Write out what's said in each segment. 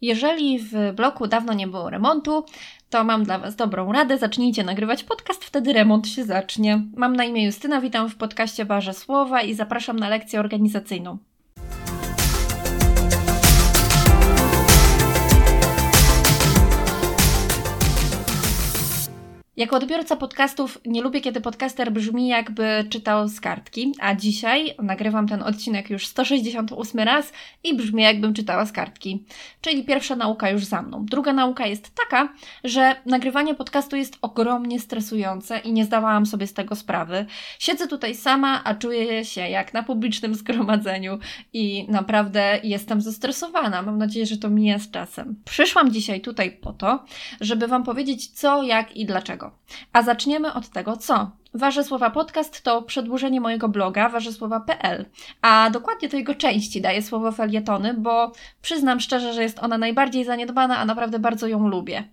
Jeżeli w bloku dawno nie było remontu, to mam dla Was dobrą radę. Zacznijcie nagrywać podcast, wtedy remont się zacznie. Mam na imię Justyna, witam w podcaście Barze Słowa i zapraszam na lekcję organizacyjną. Jako odbiorca podcastów nie lubię, kiedy podcaster brzmi jakby czytał z kartki, a dzisiaj nagrywam ten odcinek już 168 raz i brzmi jakbym czytała z kartki. Czyli pierwsza nauka już za mną. Druga nauka jest taka, że nagrywanie podcastu jest ogromnie stresujące i nie zdawałam sobie z tego sprawy. Siedzę tutaj sama, a czuję się jak na publicznym zgromadzeniu i naprawdę jestem zestresowana. Mam nadzieję, że to mija z czasem. Przyszłam dzisiaj tutaj po to, żeby Wam powiedzieć co, jak i dlaczego. A zaczniemy od tego, co. Wasze Słowa Podcast to przedłużenie mojego bloga warzesłowa.pl, a dokładnie to jego części daje słowo felietony, bo przyznam szczerze, że jest ona najbardziej zaniedbana, a naprawdę bardzo ją lubię.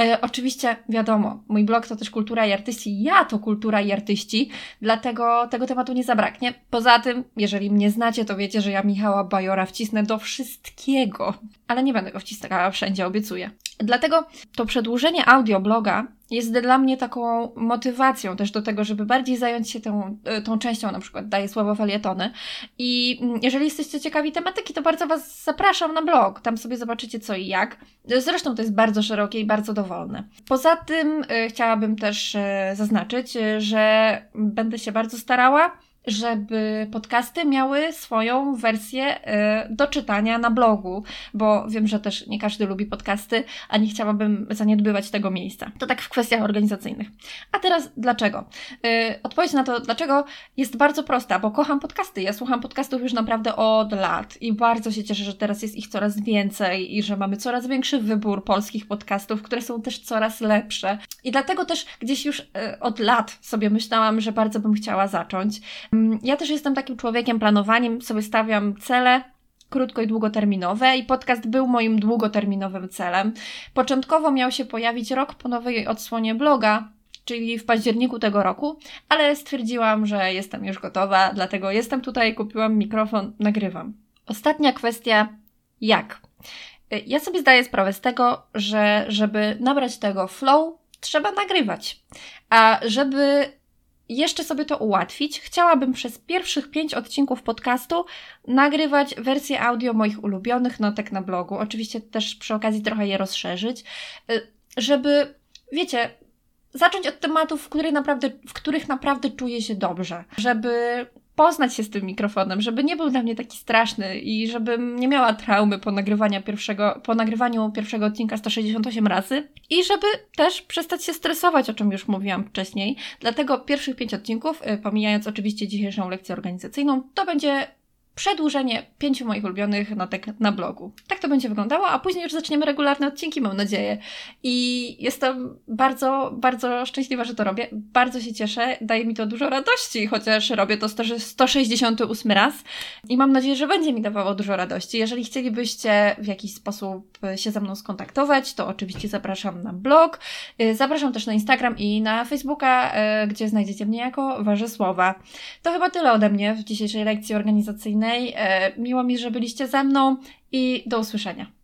E, oczywiście, wiadomo, mój blog to też kultura i artyści, ja to kultura i artyści, dlatego tego tematu nie zabraknie. Poza tym, jeżeli mnie znacie, to wiecie, że ja Michała Bajora wcisnę do wszystkiego, ale nie będę go wciskała wszędzie, obiecuję. Dlatego to przedłużenie audiobloga jest dla mnie taką motywacją też do tego, żeby bardziej zająć się tą, e, tą częścią, na przykład daję słowo felietony. I mm, jeżeli jesteście ciekawi tematyki, to bardzo Was zapraszam na blog. Tam sobie zobaczycie co i jak. Zresztą to jest bardzo szerokie i bardzo dowolne. Poza tym y, chciałabym też y, zaznaczyć, że będę się bardzo starała żeby podcasty miały swoją wersję y, do czytania na blogu, bo wiem, że też nie każdy lubi podcasty, a nie chciałabym zaniedbywać tego miejsca. To tak w kwestiach organizacyjnych. A teraz dlaczego? Y, odpowiedź na to, dlaczego jest bardzo prosta, bo kocham podcasty. Ja słucham podcastów już naprawdę od lat i bardzo się cieszę, że teraz jest ich coraz więcej i że mamy coraz większy wybór polskich podcastów, które są też coraz lepsze. I dlatego też gdzieś już y, od lat sobie myślałam, że bardzo bym chciała zacząć. Mm, ja też jestem takim człowiekiem, planowaniem sobie stawiam cele, krótko i długoterminowe i podcast był moim długoterminowym celem. Początkowo miał się pojawić rok po nowej odsłonie bloga, czyli w październiku tego roku, ale stwierdziłam, że jestem już gotowa, dlatego jestem tutaj, kupiłam mikrofon, nagrywam. Ostatnia kwestia, jak? Ja sobie zdaję sprawę z tego, że żeby nabrać tego flow, trzeba nagrywać. A żeby jeszcze sobie to ułatwić, chciałabym przez pierwszych pięć odcinków podcastu nagrywać wersję audio moich ulubionych notek na blogu. Oczywiście też przy okazji trochę je rozszerzyć, y, żeby, wiecie, zacząć od tematów, w których naprawdę, w których naprawdę czuję się dobrze, żeby poznać się z tym mikrofonem, żeby nie był dla mnie taki straszny i żebym nie miała traumy po, nagrywania pierwszego, po nagrywaniu pierwszego odcinka 168 razy i żeby też przestać się stresować, o czym już mówiłam wcześniej. Dlatego pierwszych pięć odcinków, y, pomijając oczywiście dzisiejszą lekcję organizacyjną, to będzie przedłużenie pięciu moich ulubionych notek na blogu. Tak to będzie wyglądało, a później już zaczniemy regularne odcinki, mam nadzieję. I jestem bardzo, bardzo szczęśliwa, że to robię. Bardzo się cieszę, daje mi to dużo radości, chociaż robię to 168 raz i mam nadzieję, że będzie mi dawało dużo radości. Jeżeli chcielibyście w jakiś sposób się ze mną skontaktować, to oczywiście zapraszam na blog, zapraszam też na Instagram i na Facebooka, e, gdzie znajdziecie mnie jako Warze Słowa. To chyba tyle ode mnie w dzisiejszej lekcji organizacyjnej. E, miło mi, że byliście ze mną i do usłyszenia.